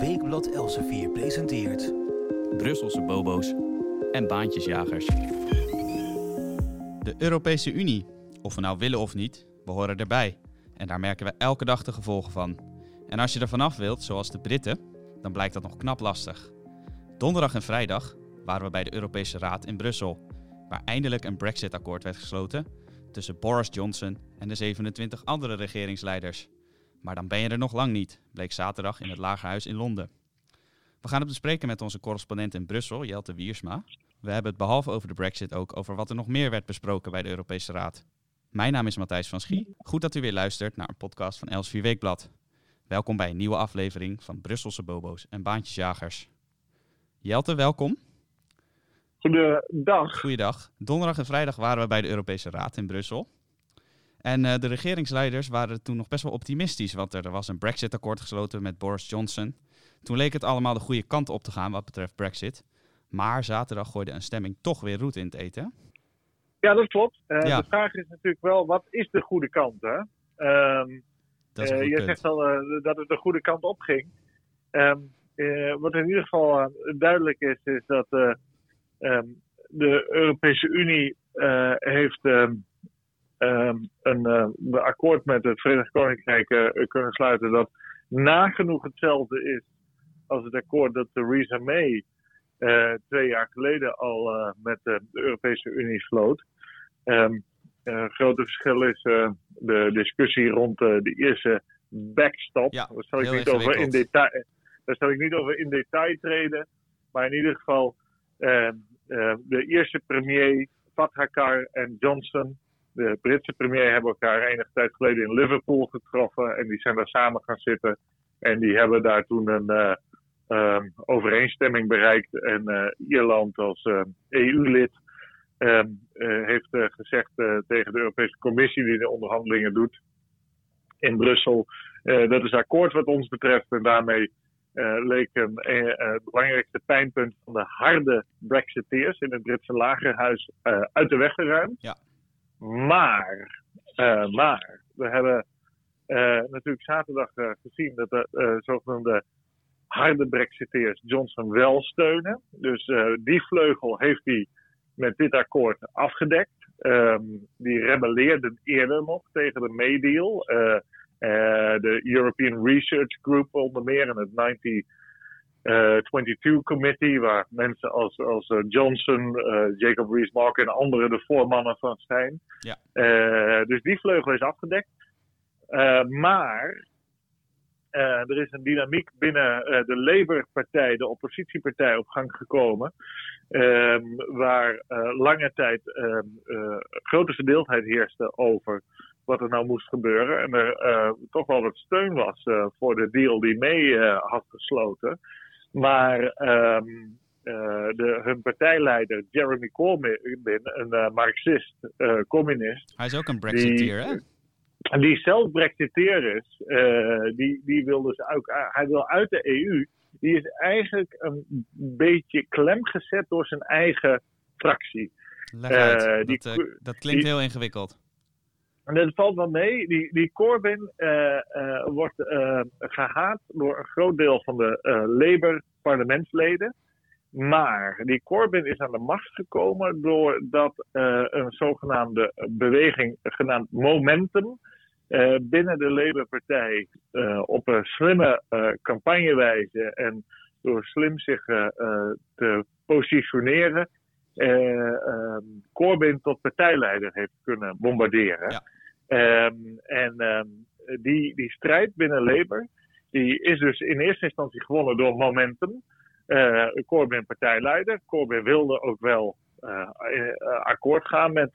Weekblad Elsevier presenteert... Brusselse bobo's en baantjesjagers. De Europese Unie, of we nou willen of niet, we horen erbij. En daar merken we elke dag de gevolgen van. En als je er vanaf wilt, zoals de Britten, dan blijkt dat nog knap lastig. Donderdag en vrijdag waren we bij de Europese Raad in Brussel, waar eindelijk een Brexit-akkoord werd gesloten tussen Boris Johnson en de 27 andere regeringsleiders. Maar dan ben je er nog lang niet, bleek zaterdag in het Lagerhuis in Londen. We gaan het bespreken met onze correspondent in Brussel, Jelte Wiersma. We hebben het behalve over de Brexit ook over wat er nog meer werd besproken bij de Europese Raad. Mijn naam is Matthijs van Schie. Goed dat u weer luistert naar een podcast van Elsevier Weekblad. Welkom bij een nieuwe aflevering van Brusselse Bobo's en Baantjesjagers. Jelte, welkom. Goedendag. Goeiedag. Donderdag en vrijdag waren we bij de Europese Raad in Brussel. En uh, de regeringsleiders waren toen nog best wel optimistisch, want er was een Brexit-akkoord gesloten met Boris Johnson. Toen leek het allemaal de goede kant op te gaan wat betreft Brexit. Maar zaterdag gooide een stemming toch weer roet in het eten. Ja, dat klopt. Uh, ja. De vraag is natuurlijk wel, wat is de goede kant? Hè? Um, dat uh, je zegt al dat het de goede kant op ging. Um, wat in ieder geval duidelijk is, is dat um, de Europese Unie heeft een akkoord met het Verenigd Koninkrijk kunnen sluiten dat nagenoeg hetzelfde is als het akkoord dat Theresa May uh, twee jaar geleden al uh, met uh, de Europese Unie sloot. Um, grote verschil is de discussie rond de eerste backstop. Ja, daar, zal ik niet over in detail, daar zal ik niet over in detail treden. Maar in ieder geval, ehm, de eerste premier, Vathakar en Johnson, de Britse premier, hebben elkaar enige tijd geleden in Liverpool getroffen. En die zijn daar samen gaan zitten. En die hebben daar toen een um, overeenstemming bereikt. En uh, Ierland als EU-lid um, uh, heeft gezegd tegen de Europese Commissie die de onderhandelingen doet in Brussel. dat is akkoord wat ons betreft. En daarmee leek een, het belangrijkste pijnpunt van de harde Brexiteers in het Britse lagerhuis uit de weg geruimd. Ja. Maar, maar, we hebben natuurlijk zaterdag gezien dat de zogenaamde harde Brexiteers Johnson wel steunen. Dus die vleugel heeft hij met dit akkoord afgedekt. Um, die rebelleerden eerder nog tegen de May-deal. De European Research Group onder meer en het 1922 Committee, waar mensen als, als Johnson, Jacob Rees-Mogg en anderen de voormannen van zijn. Ja. dus die vleugel is afgedekt. maar uh, er is een dynamiek binnen uh, de Labour-partij, de oppositiepartij, op gang gekomen. Um, waar lange tijd um, grote verdeeldheid heerste over wat er nou moest gebeuren. En er toch wel wat steun was voor de deal die mee had gesloten. Maar um, de, hun partijleider Jeremy Corbyn, een Marxist, communist. Hij is ook een Brexiteer, hè? die zelf Brexiteer is, die, die wil dus ook, hij wil uit de EU. Die is eigenlijk een beetje klem gezet door zijn eigen fractie. Leg uit. Uh, dat, dat klinkt die, heel ingewikkeld. En dat valt wel mee. Die, die Corbyn wordt gehaat door een groot deel van de Labour parlementsleden. Maar die Corbyn is aan de macht gekomen doordat uh, een zogenaamde beweging genaamd Momentum binnen de Labour-partij op een slimme campagnewijze en door slim zich te positioneren, Corbyn tot partijleider heeft kunnen bombarderen. Ja. Um, en um, die, die strijd binnen Labour die is dus in eerste instantie gewonnen door Momentum. Uh, Corbyn partijleider. Corbyn wilde ook wel uh, akkoord gaan met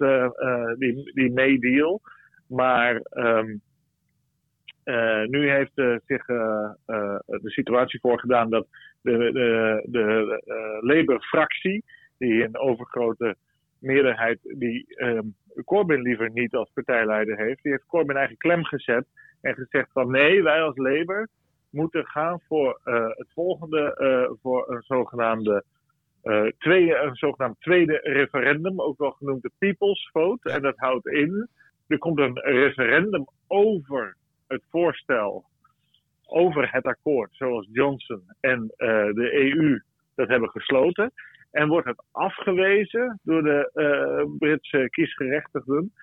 die, die May-deal. Maar um, nu heeft zich de situatie voorgedaan dat de, de, de Labour-fractie, die een overgrote meerderheid die um, Corbyn liever niet als partijleider heeft, die heeft Corbyn eigenlijk klem gezet en gezegd van nee, wij als Labour moeten gaan voor uh, het volgende, uh, voor een zogenaamde, uh, tweede, een zogenaamd tweede referendum, ook wel genoemd de People's Vote. En dat houdt in, er komt een referendum over het voorstel over het akkoord zoals Johnson en de EU dat hebben gesloten. En wordt het afgewezen door de Britse kiesgerechtigden.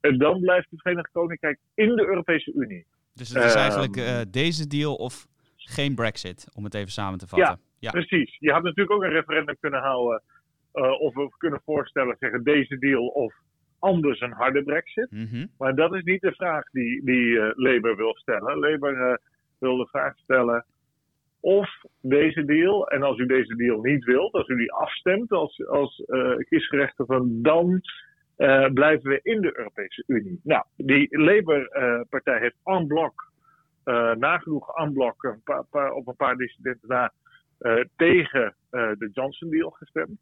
En dan blijft het Verenigd Koninkrijk in de Europese Unie. Dus het is eigenlijk uh, deze deal of geen Brexit, om het even samen te vatten. Ja, ja, precies. Je had natuurlijk ook een referendum kunnen houden. Uh, of we kunnen voorstellen, zeggen deze deal of anders een harde Brexit. Mhm. Maar dat is niet de vraag die, die Labour wil stellen. Labour wil de vraag stellen of deze deal, en als u deze deal niet wilt, als u die afstemt als, als kiesgerechtigde, dan uh, blijven we in de Europese Unie. Nou, die Labour-partij uh, heeft en bloc, uh, nagenoeg en bloc, een paar, paar, op een paar dissidenten na, tegen de Johnson-deal gestemd.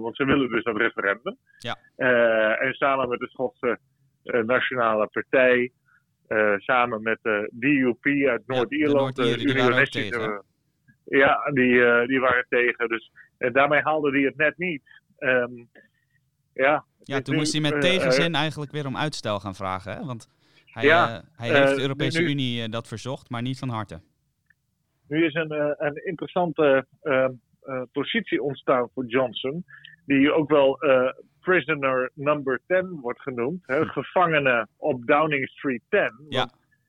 want ze willen dus een referendum. Ja. en samen met de Schotse Nationale Partij, samen met de DUP uit Noord-Ierland, ja, de, de Unionistische. Ja, die, die waren tegen. Dus, en daarmee haalde die het net niet. Um, ja, ja, toen moest hij met tegenzin eigenlijk weer om uitstel gaan vragen. Hè? Want hij, ja, hij heeft de Europese nu, Unie dat verzocht, maar niet van harte. Nu is een, een interessante positie ontstaan voor Johnson. Die ook wel prisoner number 10 wordt genoemd. Hè? Gevangene op Downing Street 10. Ja.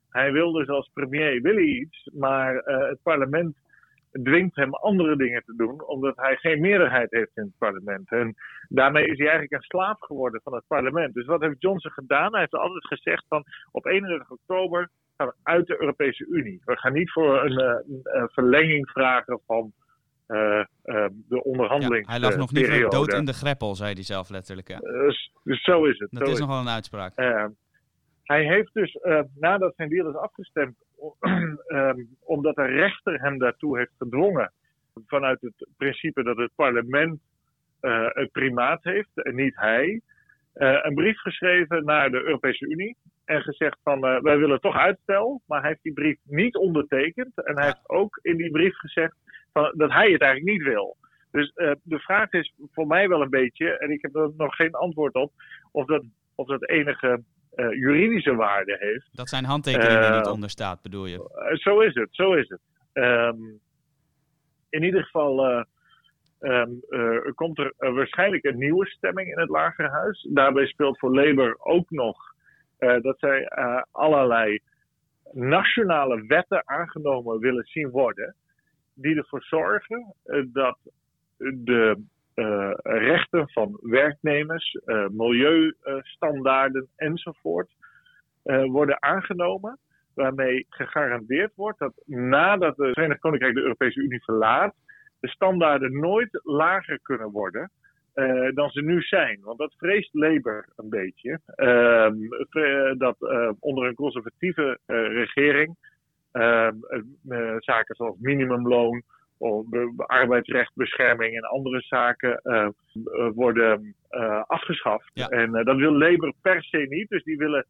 Hij wil dus als premier wil hij iets, maar het parlement dwingt hem andere dingen te doen, omdat hij geen meerderheid heeft in het parlement. En daarmee is hij eigenlijk een slaaf geworden van het parlement. Dus wat heeft Johnson gedaan? Hij heeft altijd gezegd van op 31 oktober gaan we uit de Europese Unie. We gaan niet voor een, een, een verlenging vragen van de onderhandeling. Ja, hij lag nog niet dood in de greppel, zei hij zelf letterlijk. Ja. Dus, dus, zo is het. Dat zo is nogal een uitspraak. Hij heeft dus, nadat zijn deal is afgestemd, um, omdat de rechter hem daartoe heeft gedwongen, vanuit het principe dat het parlement uh, het primaat heeft en niet hij, uh, een brief geschreven naar de Europese Unie en gezegd van wij willen toch uitstel, maar hij heeft die brief niet ondertekend en hij heeft ook in die brief gezegd van, dat hij het eigenlijk niet wil. Dus de vraag is voor mij wel een beetje, en ik heb er nog geen antwoord op, of dat, of dat enige uh, juridische waarde heeft. Dat zijn handtekeningen uh, niet onder staat, bedoel je? Zo is het, zo is het. Um, in ieder geval um, komt er waarschijnlijk een nieuwe stemming in het Lagerhuis. Daarbij speelt voor Labour ook nog dat zij allerlei nationale wetten aangenomen willen zien worden. Die ervoor zorgen dat de uh, rechten van werknemers, uh, milieustandaarden enzovoort worden aangenomen. Waarmee gegarandeerd wordt dat nadat het Verenigd Koninkrijk de Europese Unie verlaat, de standaarden nooit lager kunnen worden dan ze nu zijn. Want dat vreest Labour een beetje. dat onder een conservatieve regering zaken zoals minimumloon arbeidsrechtbescherming en andere zaken uh, worden uh, afgeschaft. Ja. En uh, dat wil Labour per se niet. Dus die willen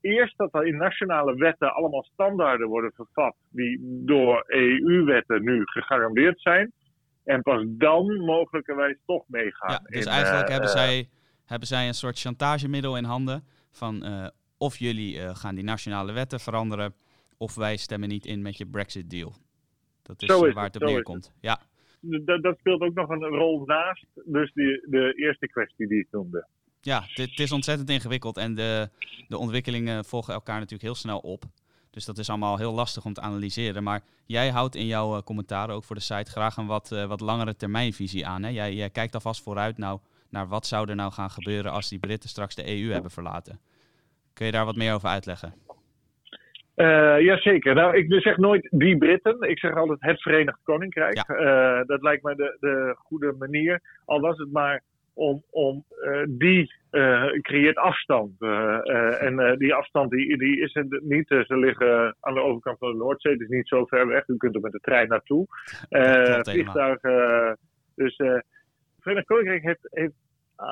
eerst dat er in nationale wetten allemaal standaarden worden vervat die door EU-wetten nu gegarandeerd zijn. En pas dan mogelijkerwijs toch meegaan. Ja, dus in, eigenlijk hebben, zij, hebben zij een soort chantagemiddel in handen van of jullie gaan die nationale wetten veranderen of wij stemmen niet in met je Brexit-deal. Dat is, is waar het het, op neerkomt. Ja. Dat, dat speelt ook nog een rol naast dus die, de eerste kwestie die ik noemde. Ja, dit, het is ontzettend ingewikkeld en de, de ontwikkelingen volgen elkaar natuurlijk heel snel op. Dus dat is allemaal heel lastig om te analyseren. Maar jij houdt in jouw uh, commentaren, ook voor de site, graag een wat, uh, wat langere termijnvisie aan. Hè? Jij, jij kijkt alvast vooruit nou, naar wat zou er nou gaan gebeuren als die Britten straks de EU hebben verlaten. Kun je daar wat meer over uitleggen? Uh, Jazeker. Nou, ik zeg nooit die Britten. Ik zeg altijd het Verenigd Koninkrijk. Ja. Uh, dat lijkt me de, de goede manier. Al was het maar om, om uh, die creëert afstand. en die afstand die, die is er niet. ze liggen aan de overkant van de Noordzee. Het is niet zo ver weg. U kunt er met de trein naartoe. vliegtuigen. dus het Verenigd Koninkrijk heeft, heeft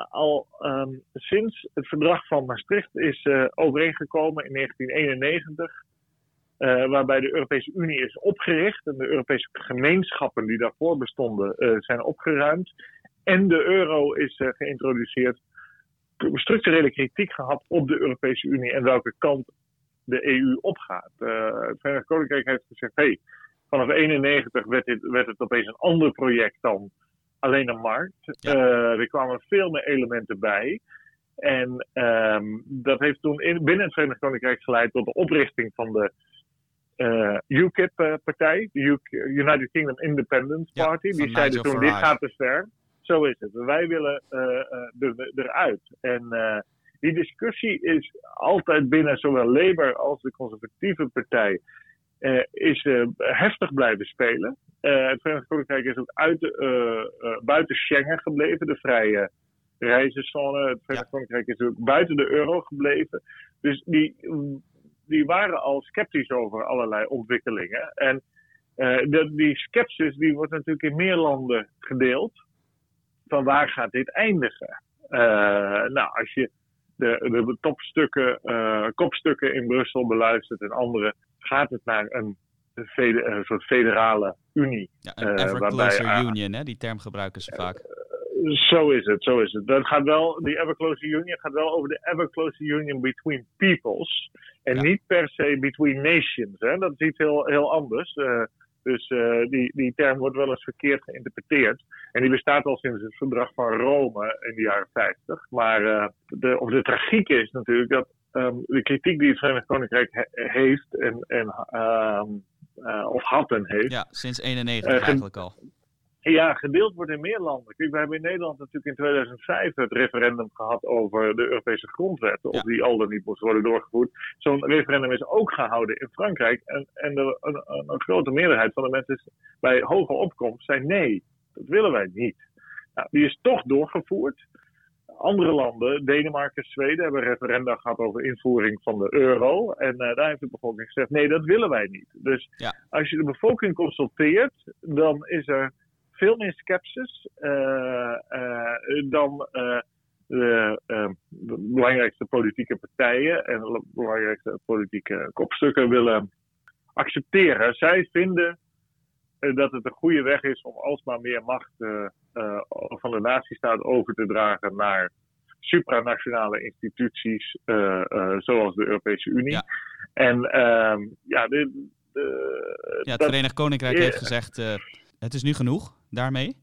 al um, sinds het verdrag van Maastricht is overeengekomen in 1991. Uh, waarbij de Europese Unie is opgericht en de Europese gemeenschappen die daarvoor bestonden uh, zijn opgeruimd. En de euro is uh, geïntroduceerd. Structurele kritiek gehad op de Europese Unie en welke kant de EU opgaat. het Verenigd Koninkrijk heeft gezegd: hey, vanaf 91 werd, dit, werd het opeens een ander project dan alleen een markt. er kwamen veel meer elementen bij. En um, dat heeft toen in, binnen het Verenigd Koninkrijk geleid tot de oprichting van de UKIP-partij, de United Kingdom Independence Party. die zeiden toen: dit gaat te ver. Zo is het. Wij willen er, eruit. En die discussie is altijd binnen zowel Labour als de conservatieve partij is heftig blijven spelen. het Verenigd Koninkrijk is ook uit, buiten Schengen gebleven, de vrije reizenzone. Het Verenigd Koninkrijk is ook buiten de euro gebleven. Dus die, die waren al sceptisch over allerlei ontwikkelingen. En de, die sceptisch die wordt natuurlijk in meer landen gedeeld. Van waar gaat dit eindigen? Uh, nou, als je de, de topstukken, uh, kopstukken in Brussel beluistert en andere, gaat het naar een, een soort federale unie. Ja, een ever closer union, hè? die term gebruiken ze vaak. Zo is het, zo is het. Dat gaat wel, die ever closer union gaat wel over de ever closer union between peoples. En niet per se between nations. Hè? Dat is iets heel, heel anders. Uh, dus uh, die, die term wordt wel eens verkeerd geïnterpreteerd. En die bestaat al sinds het verdrag van Rome in de jaren 50. Maar uh, de, of de tragiek is natuurlijk dat um, de kritiek die het Verenigd Koninkrijk he heeft en, en um, of had en heeft. Ja, sinds 91 eigenlijk al ja, gedeeld wordt in meer landen. Kijk, we hebben in Nederland natuurlijk in 2005 het referendum gehad over de Europese grondwet. Of die al dan niet moest worden doorgevoerd. Zo'n referendum is ook gehouden in Frankrijk. En, en de, een, een, grote meerderheid van de mensen bij hoge opkomst zei nee, dat willen wij niet. Nou, die is toch doorgevoerd. Andere landen, Denemarken, Zweden, hebben referenda gehad over invoering van de euro. En uh, daar heeft de bevolking gezegd: nee, dat willen wij niet. Dus als je de bevolking consulteert, dan is er veel meer sceptisch uh, dan uh, de, de, belangrijkste politieke partijen en de belangrijkste politieke kopstukken willen accepteren. Zij vinden dat het een goede weg is om alsmaar meer macht van de natiestaat over te dragen naar supranationale instituties zoals de Europese Unie. Ja. En uh, ja, de, de, ja, het Verenigd Koninkrijk heeft gezegd: het is nu genoeg daarmee?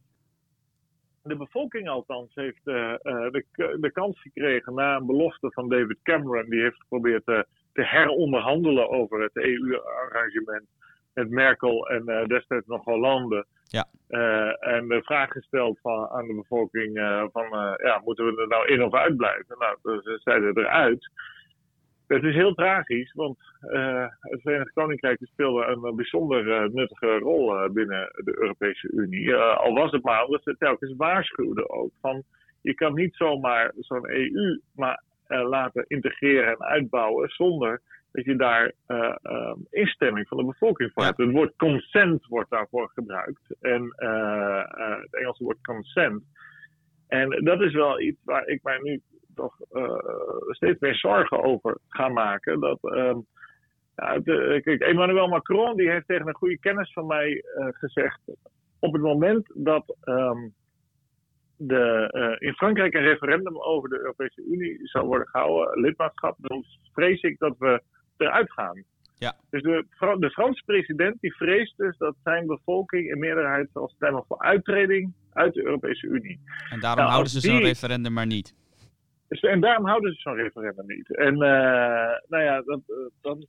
De bevolking althans heeft uh, de, de kans gekregen na een belofte van David Cameron. Die heeft geprobeerd uh, te heronderhandelen over het EU-arrangement met Merkel en uh, destijds nog Hollande. Ja. en de vraag gesteld van, aan de bevolking van, ja, moeten we er nou in of uit blijven? Nou, ze zeiden eruit. Het is heel tragisch, want uh, het Verenigd Koninkrijk speelde een bijzonder uh, nuttige rol uh, binnen de Europese Unie. al was het maar omdat ze telkens waarschuwden ook van je kan niet zomaar zo'n EU maar, laten integreren en uitbouwen zonder dat je daar um, instemming van de bevolking voor hebt. Het woord consent wordt daarvoor gebruikt en het Engelse woord consent. En dat is wel iets waar ik mij nu toch uh, steeds meer zorgen over gaan maken. Dat, uh, ja, de, kijk, Emmanuel Macron die heeft tegen een goede kennis van mij uh, gezegd. Op het moment dat um, de, uh, in Frankrijk een referendum over de Europese Unie zal worden gehouden, lidmaatschap, dan vrees ik dat we eruit gaan. Ja. Dus de, de Franse president die vreest dus dat zijn bevolking in meerderheid zal stemmen voor uittreding uit de Europese Unie. En daarom nou, houden ze zo'n referendum maar niet. Dus, en daarom houden ze zo'n referendum niet. En uh, nou ja, dat, dan,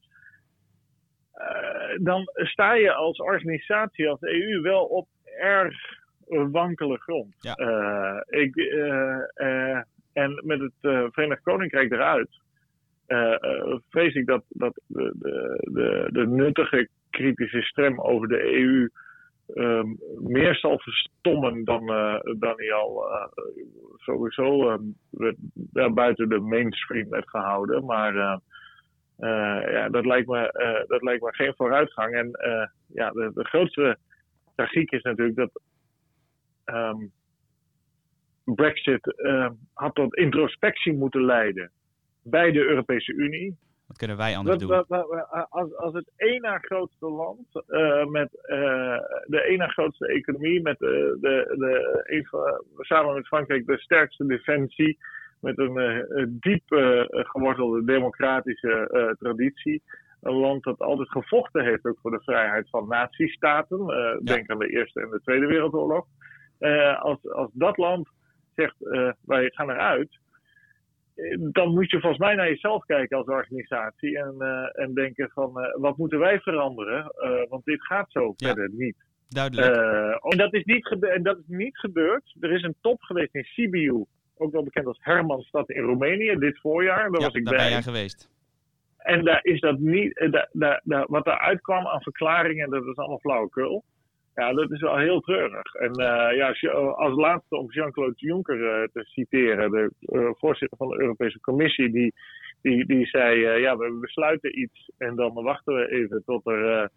uh, dan sta je als organisatie, als EU, wel op erg wankele grond. Ja. Uh, ik, en met het Verenigd Koninkrijk eruit, vrees ik dat, dat de, de, de, de nuttige kritische stem over de EU um, meer zal verstommen dan, hij al uh, sowieso ja, buiten de mainstream werd gehouden. Maar uh, ja, dat, lijkt me, dat lijkt geen vooruitgang. En ja, de, de, grootste tragiek is natuurlijk dat um, Brexit had tot introspectie moeten leiden bij de Europese Unie. Wat kunnen wij anders doen? als, als het één na grootste land uh, met uh, de één na grootste economie, met de, de, de, even, samen met Frankrijk de sterkste defensie, met een diep gewortelde democratische traditie. Een land dat altijd gevochten heeft ook voor de vrijheid van natiestaten. Ja. Denk aan de Eerste en de Tweede Wereldoorlog. als, als dat land zegt, wij gaan eruit, dan moet je volgens mij naar jezelf kijken als organisatie en, uh, en denken van uh, wat moeten wij veranderen? Uh, want dit gaat zo ja. verder niet. Duidelijk. en, dat is niet en dat is niet gebeurd. Er is een top geweest in Sibiu, ook wel bekend als Hermannstad in Roemenië, dit voorjaar. Daar ja, was ik daar bij. ben jij geweest. En daar is dat niet, daar, daar, daar, wat daaruit kwam aan verklaringen, dat is allemaal flauwekul. Ja, dat is wel heel treurig. En uh, ja, als laatste om Jean-Claude Juncker uh, te citeren, de uh, voorzitter van de Europese Commissie, die, die, die zei: Ja, we besluiten iets en dan wachten we even tot er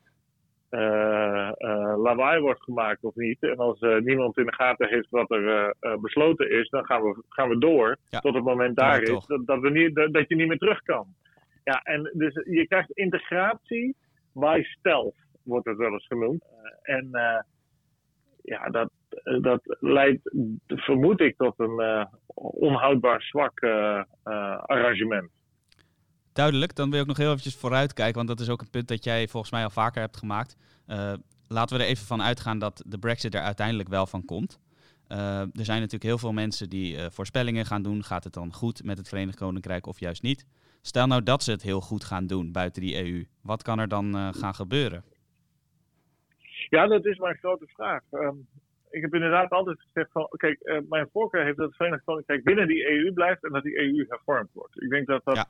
lawaai wordt gemaakt of niet. En als niemand in de gaten heeft wat er besloten is, dan gaan we, gaan we door ja, tot het moment daar is dat, dat, we niet, dat, dat je niet meer terug kan. Ja, en dus je krijgt integratie by stealth wordt het wel eens genoemd. Uh, en uh, ja, dat, dat leidt, vermoed ik, tot een uh, onhoudbaar zwak arrangement. Duidelijk, dan wil ik nog heel eventjes vooruitkijken, want dat is ook een punt dat jij volgens mij al vaker hebt gemaakt. laten we er even van uitgaan dat de Brexit er uiteindelijk wel van komt. Uh, er zijn natuurlijk heel veel mensen die uh, voorspellingen gaan doen. Gaat het dan goed met het Verenigd Koninkrijk of juist niet? Stel nou dat ze het heel goed gaan doen buiten die EU. Wat kan er dan uh, gaan gebeuren? Ja, dat is mijn grote vraag. Um, ik heb inderdaad altijd gezegd van, kijk, uh, mijn voorkeur heeft dat het Verenigd Koninkrijk binnen die EU blijft en dat die EU hervormd wordt. Ik denk dat, dat, ja.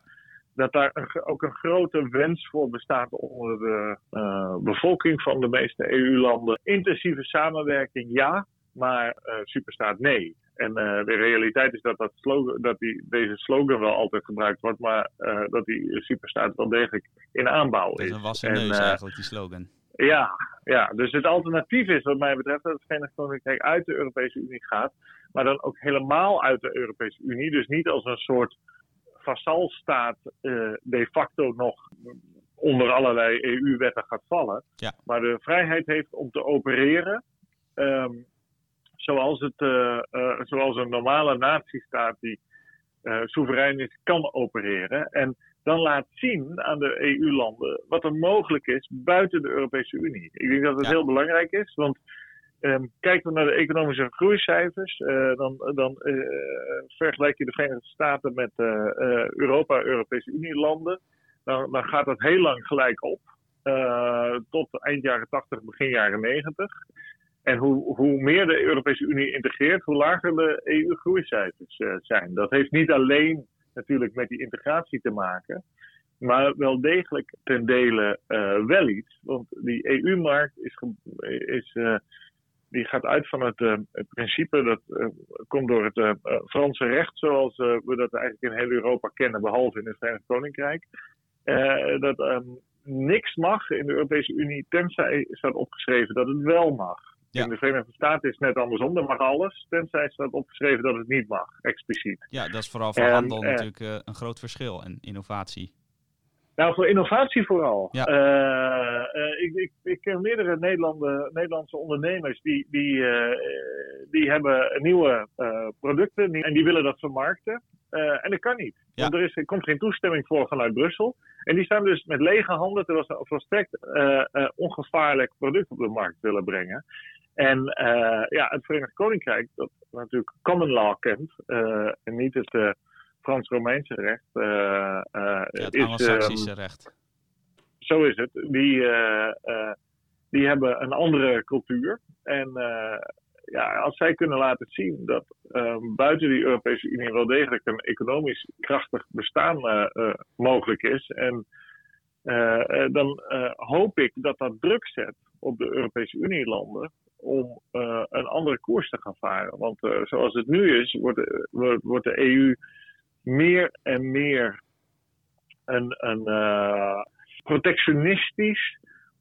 dat daar een, ook een grote wens voor bestaat onder de uh, bevolking van de meeste EU-landen. Intensieve samenwerking, ja, maar uh, superstaat nee. En uh, de realiteit is dat, dat, slogan, dat die, deze slogan wel altijd gebruikt wordt, maar dat die superstaat wel degelijk in aanbouw is. Dat is een wassen neus eigenlijk, die slogan. Ja, ja, dus het alternatief is wat mij betreft dat het Verenigd Koninkrijk uit de Europese Unie gaat. Maar dan ook helemaal uit de Europese Unie. Dus niet als een soort vassalstaat uh, de facto nog onder allerlei EU-wetten gaat vallen. Ja. Maar de vrijheid heeft om te opereren um, zoals, het, uh, uh, zoals een normale natiestaat die soeverein is, kan opereren. En dan laat zien aan de EU-landen wat er mogelijk is buiten de Europese Unie. Ik denk dat het ja. heel belangrijk is, want um, kijken we naar de economische groeicijfers, uh, dan, dan uh, vergelijk je de Verenigde Staten met uh, Europa, Europese Unie-landen. Dan, dan, gaat dat heel lang gelijk op, tot eind jaren 80, begin jaren 90. En hoe, hoe, meer de Europese Unie integreert, hoe lager de EU-groeicijfers zijn. Dat heeft niet alleen natuurlijk met die integratie te maken. Maar wel degelijk ten dele uh, wel iets. Want die EU-markt is, is, uh, die gaat uit van het, uh, het principe, dat komt door het Franse recht, zoals we dat eigenlijk in heel Europa kennen, behalve in het Verenigd Koninkrijk. dat um, niks mag in de Europese Unie, tenzij staat opgeschreven dat het wel mag. Ja. In de Verenigde Staten is het net andersom. Dan mag alles, tenzij staat opgeschreven dat het niet mag, expliciet. Ja, dat is vooral voor en, handel uh, natuurlijk uh, een groot verschil en innovatie. Nou, voor innovatie vooral. Ja. Uh, ik, ik, ik, ken meerdere Nederlandse ondernemers die, die, die hebben nieuwe producten en die willen dat vermarkten. en dat kan niet. Ja. Want er, is, er komt geen toestemming voor vanuit Brussel. En die staan dus met lege handen, terwijl ze volstrekt ongevaarlijk product op de markt willen brengen. En uh, ja, het Verenigd Koninkrijk, dat natuurlijk common law kent uh, en niet het uh, Frans-Romeinse recht. ja, het Anglo-Saxische um, recht. Zo is het. Die, die hebben een andere cultuur. En ja, als zij kunnen laten zien dat um, buiten die Europese Unie wel degelijk een economisch krachtig bestaan mogelijk is. En dan hoop ik dat dat druk zet op de Europese Unie-landen om uh, een andere koers te gaan varen. Want uh, zoals het nu is, wordt, wordt, wordt, de EU meer en meer een, een uh, protectionistisch,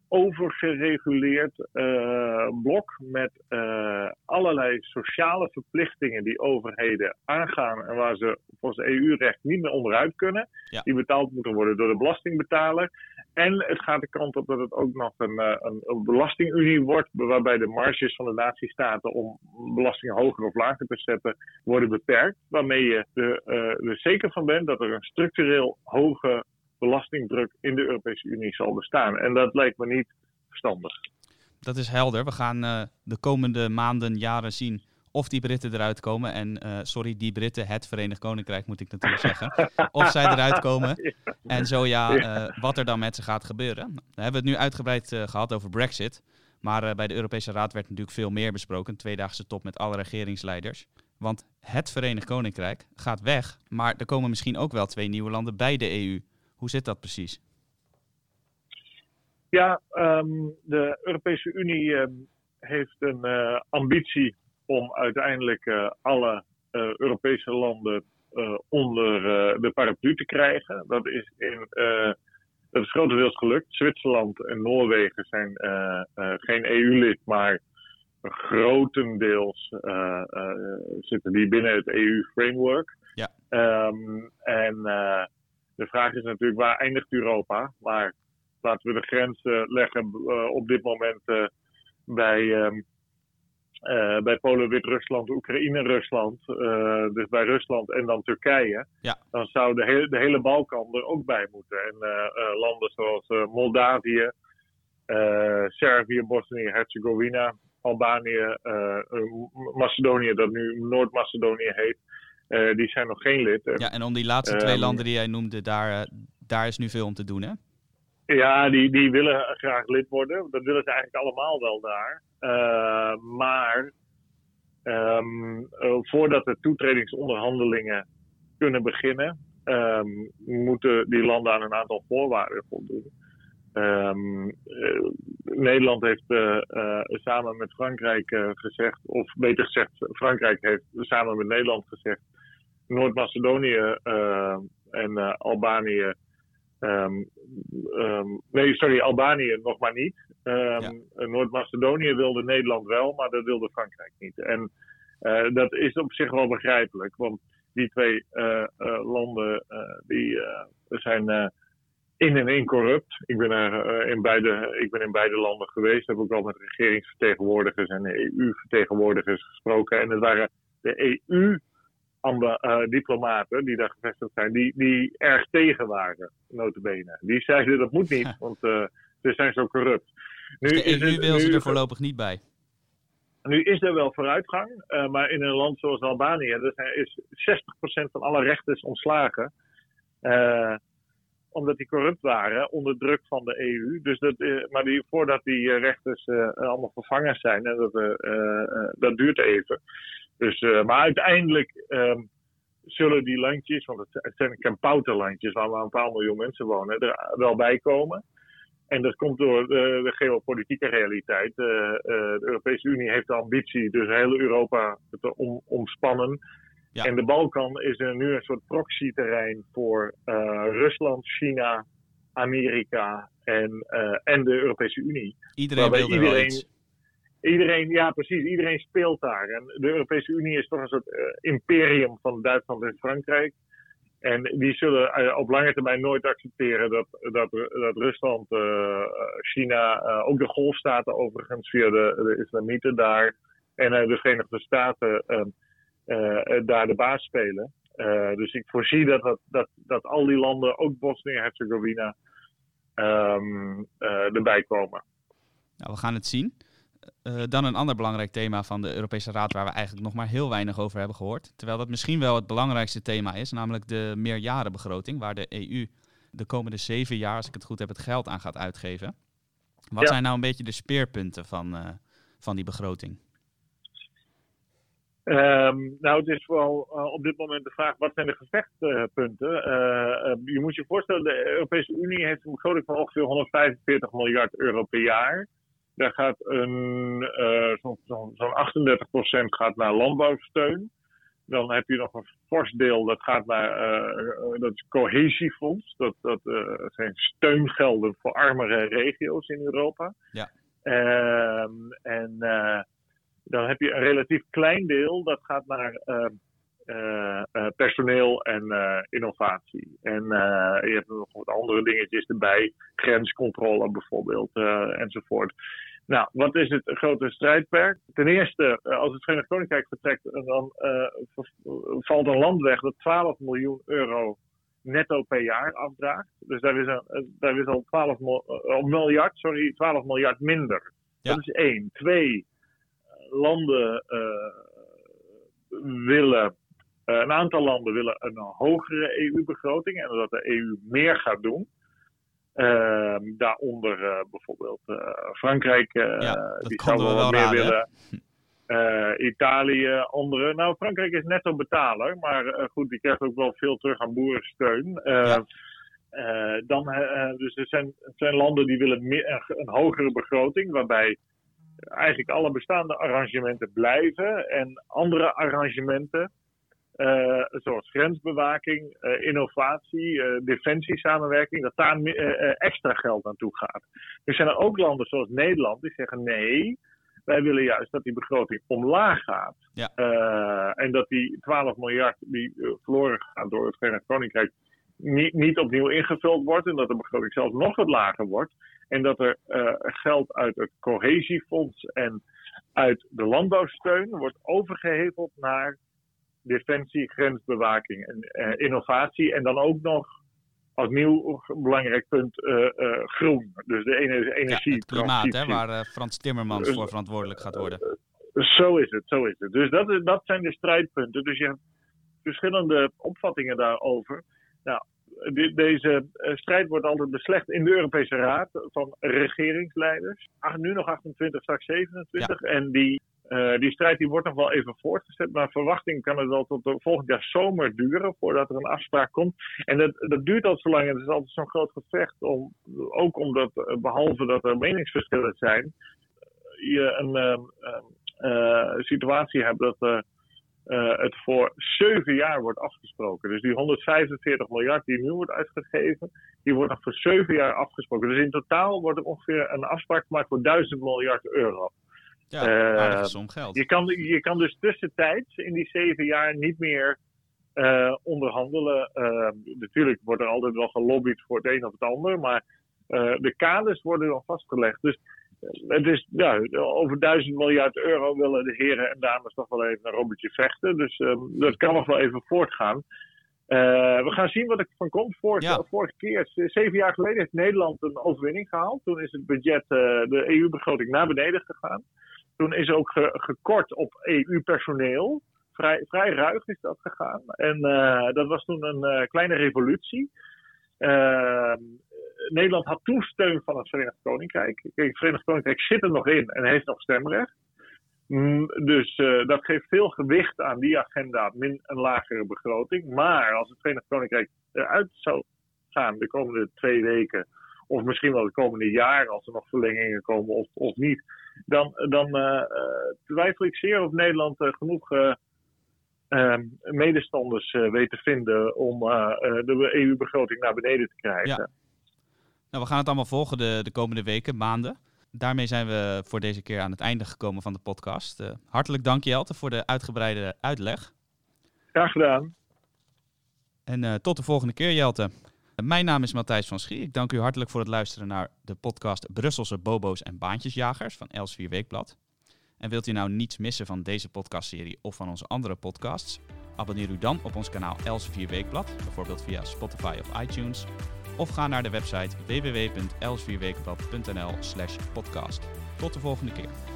overgereguleerd blok met allerlei sociale verplichtingen die overheden aangaan en waar ze volgens EU-recht niet meer onderuit kunnen. Ja. Die betaald moeten worden door de belastingbetaler. En het gaat de kant op dat het ook nog een, een, een belastingunie wordt, waarbij de marges van de natiestaten om belasting hoger of lager te zetten worden beperkt. Waarmee je er, er zeker van bent dat er een structureel hoge belastingdruk in de Europese Unie zal bestaan. En dat lijkt me niet verstandig. Dat is helder. We gaan uh, de komende maanden, jaren zien of die Britten eruit komen. En uh, sorry, die Britten, het Verenigd Koninkrijk moet ik natuurlijk zeggen. of zij eruit komen. En zo ja, uh, wat er dan met ze gaat gebeuren. We hebben het nu uitgebreid gehad over Brexit. Maar bij de Europese Raad werd natuurlijk veel meer besproken. Een tweedaagse top met alle regeringsleiders. Want het Verenigd Koninkrijk gaat weg. Maar er komen misschien ook wel twee nieuwe landen bij de EU. Hoe zit dat precies? Ja, um, de Europese Unie um, heeft een ambitie om uiteindelijk uh, alle uh, Europese landen onder de paraplu te krijgen. Dat is, in, dat is grotendeels gelukt. Zwitserland en Noorwegen zijn geen EU-lid, maar grotendeels zitten die binnen het EU-framework. Ja. Um, en de vraag is natuurlijk waar eindigt Europa? Maar laten we de grens leggen op dit moment bij, uh, bij Polen, Wit-Rusland, Oekraïne, Rusland. dus bij Rusland en dan Turkije. Ja. Dan zou de, he de hele Balkan er ook bij moeten. En landen zoals Moldavië, Servië, Bosnië-Herzegovina, Albanië, Macedonië, dat nu Noord-Macedonië heet. Die zijn nog geen lid. Ja, en om die laatste twee um, landen die jij noemde, daar, daar is nu veel om te doen, hè? Ja, die, die willen graag lid worden. Dat willen ze eigenlijk allemaal wel daar. Uh, maar um, voordat de toetredingsonderhandelingen kunnen beginnen, um, moeten die landen aan een aantal voorwaarden voldoen. Nederland heeft samen met Frankrijk gezegd, of beter gezegd, Frankrijk heeft samen met Nederland gezegd Noord-Macedonië en Albanië. Um, um, nee, sorry, Albanië nog maar niet. Um, ja. Noord-Macedonië wilde Nederland wel, maar dat wilde Frankrijk niet. En uh, dat is op zich wel begrijpelijk, want die twee landen die, zijn in en in corrupt. Ik ben, er, in beide, ik ben in beide landen geweest, heb ook al met regeringsvertegenwoordigers en EU-vertegenwoordigers gesproken. En het waren de EU uh, diplomaten die daar gevestigd zijn, die, die erg tegen waren, notabene. Die zeiden dat moet niet, want uh, ze zijn zo corrupt. Nu dus de EU het, wil nu, ze er voorlopig niet bij? Nu is er wel vooruitgang, uh, maar in een land zoals Albanië er is 60% van alle rechters ontslagen. omdat die corrupt waren onder druk van de EU. Dus dat, maar die, voordat die rechters allemaal vervangen zijn, en dat, dat duurt even. Dus, uh, maar uiteindelijk um, zullen die landjes, want het, zijn Kempauterlandjes waar maar een paar miljoen mensen wonen, er wel bij komen. En dat komt door de, de geopolitieke realiteit. Uh, uh, de Europese Unie heeft de ambitie dus heel Europa te om, omspannen. Ja. En de Balkan is er nu een soort proxy-terrein voor Rusland, China, Amerika en, en de Europese Unie. Iedereen wil iedereen, Iedereen, ja precies, iedereen speelt daar. En de Europese Unie is toch een soort uh, imperium van Duitsland en Frankrijk. En die zullen uh, op lange termijn nooit accepteren dat, dat, dat Rusland, uh, China, ook de golfstaten overigens via de, de islamieten daar en de Verenigde Staten daar de baas spelen. dus ik voorzie dat, dat, dat, dat al die landen, ook Bosnië-Herzegovina, um, erbij komen. Nou, we gaan het zien. Uh, dan een ander belangrijk thema van de Europese Raad, waar we eigenlijk nog maar heel weinig over hebben gehoord. Terwijl dat misschien wel het belangrijkste thema is, namelijk de meerjarenbegroting, waar de EU de komende zeven jaar, als ik het goed heb, het geld aan gaat uitgeven. Wat ja. zijn nou een beetje de speerpunten van, uh, van die begroting? Um, nou, het is vooral uh, op dit moment de vraag: wat zijn de gevechtspunten? je moet je voorstellen, de Europese Unie heeft een begroting van ongeveer 145 miljard euro per jaar. Daar gaat een, uh, zo'n zo, zo 38% gaat naar landbouwsteun. Dan heb je nog een fors deel dat gaat naar uh, dat is cohesiefonds. Dat, dat uh, zijn steungelden voor armere regio's in Europa. Ja. en dan heb je een relatief klein deel dat gaat naar eh, eh, personeel en eh, innovatie. En je hebt nog wat andere dingetjes erbij, grenscontrole bijvoorbeeld enzovoort. Nou, wat is het grote strijdperk? Ten eerste, als het Verenigd Koninkrijk vertrekt, dan valt een land weg dat 12 miljoen euro netto per jaar afdraagt. Dus daar is, een, daar is al 12 miljard, sorry, 12 miljard minder. Dat is één. Twee, landen willen een aantal landen willen een hogere EU-begroting en dat de EU meer gaat doen. Uh, daaronder uh, bijvoorbeeld uh, Frankrijk, ja, die zou wel, wel meer raden, willen. Italië, andere. Nou, Frankrijk is netto betaler, maar goed, die krijgt ook wel veel terug aan boerensteun. Ja. dan, dus er zijn, er zijn landen die willen meer, een hogere begroting, waarbij eigenlijk alle bestaande arrangementen blijven en andere arrangementen zoals grensbewaking, uh, innovatie, uh, defensiesamenwerking, dat daar extra geld naartoe gaat. Er zijn er ook landen zoals Nederland die zeggen nee, wij willen juist dat die begroting omlaag gaat. Ja. en dat die 12 miljard die verloren gaat door het Verenigd Koninkrijk niet, niet opnieuw ingevuld wordt en dat de begroting zelfs nog wat lager wordt. En dat er geld uit het cohesiefonds en uit de landbouwsteun wordt overgeheveld naar defensie, grensbewaking en uh, innovatie. En dan ook nog als nieuw belangrijk punt uh, uh, groen. Dus de ene energie. Ja, het klimaat, hè, waar Frans Timmermans voor verantwoordelijk gaat worden. Zo is het, zo is het. Dus dat, dat zijn de strijdpunten. Dus je hebt verschillende opvattingen daarover. Nou, deze strijd wordt altijd beslecht in de Europese Raad van regeringsleiders. Ach, nu nog 28, straks 27. En die uh, die strijd die wordt nog wel even voortgezet. maar verwachting kan het wel tot de volgend jaar zomer duren voordat er een afspraak komt. En dat, dat duurt al zo lang. En het is altijd zo'n groot gevecht. Om, ook omdat, eh, behalve dat er meningsverschillen zijn, je een uh, situatie hebt dat het voor zeven jaar wordt afgesproken. Dus die 145 miljard die nu wordt uitgegeven, die wordt nog voor zeven jaar afgesproken. Dus in totaal wordt er ongeveer een afspraak gemaakt voor 1000 miljard euro. Ja, uh, som geld. Je kan, je kan dus tussentijds in die zeven jaar niet meer uh, onderhandelen. Uh, natuurlijk wordt er altijd wel gelobbyd voor het een of het ander, maar de kaders worden dan vastgelegd. Dus het is, ja, over duizend miljard euro willen de heren en dames toch wel even een robotje vechten. Dus ehm, dat kan nog wel even voortgaan. we gaan zien wat er van komt. Vorige keer, zeven jaar geleden, heeft Nederland een overwinning gehaald. Toen is het budget, de EU-begroting, naar beneden gegaan. Toen is ook gekort op EU-personeel. Vrij, vrij ruig is dat gegaan. En uh, dat was toen een uh, kleine revolutie. Uh, Nederland had toen steun van het Verenigd Koninkrijk. het Verenigd Koninkrijk zit er nog in en heeft nog stemrecht. Mm, dus dat geeft veel gewicht aan die agenda, min een lagere begroting. Maar als het Verenigd Koninkrijk eruit zou gaan de komende twee weken, of misschien wel de komende jaren als er nog verlengingen komen of, of niet, dan, dan uh, twijfel ik zeer of Nederland uh, genoeg medestanders weet te vinden om de EU-begroting naar beneden te krijgen. Ja. Nou, we gaan het allemaal volgen de, de komende weken, maanden. Daarmee zijn we voor deze keer aan het einde gekomen van de podcast. hartelijk dank Jelte voor de uitgebreide uitleg. Graag gedaan. En tot de volgende keer Jelte. Mijn naam is Matthijs van Schie. Ik dank u hartelijk voor het luisteren naar de podcast Brusselse Bobo's en Baantjesjagers van Els4 Weekblad. En wilt u nou niets missen van deze podcastserie of van onze andere podcasts? Abonneer u dan op ons kanaal Els4 Weekblad, bijvoorbeeld via Spotify of iTunes. Of ga naar de website www.els4weekblad.nl slash podcast. Tot de volgende keer.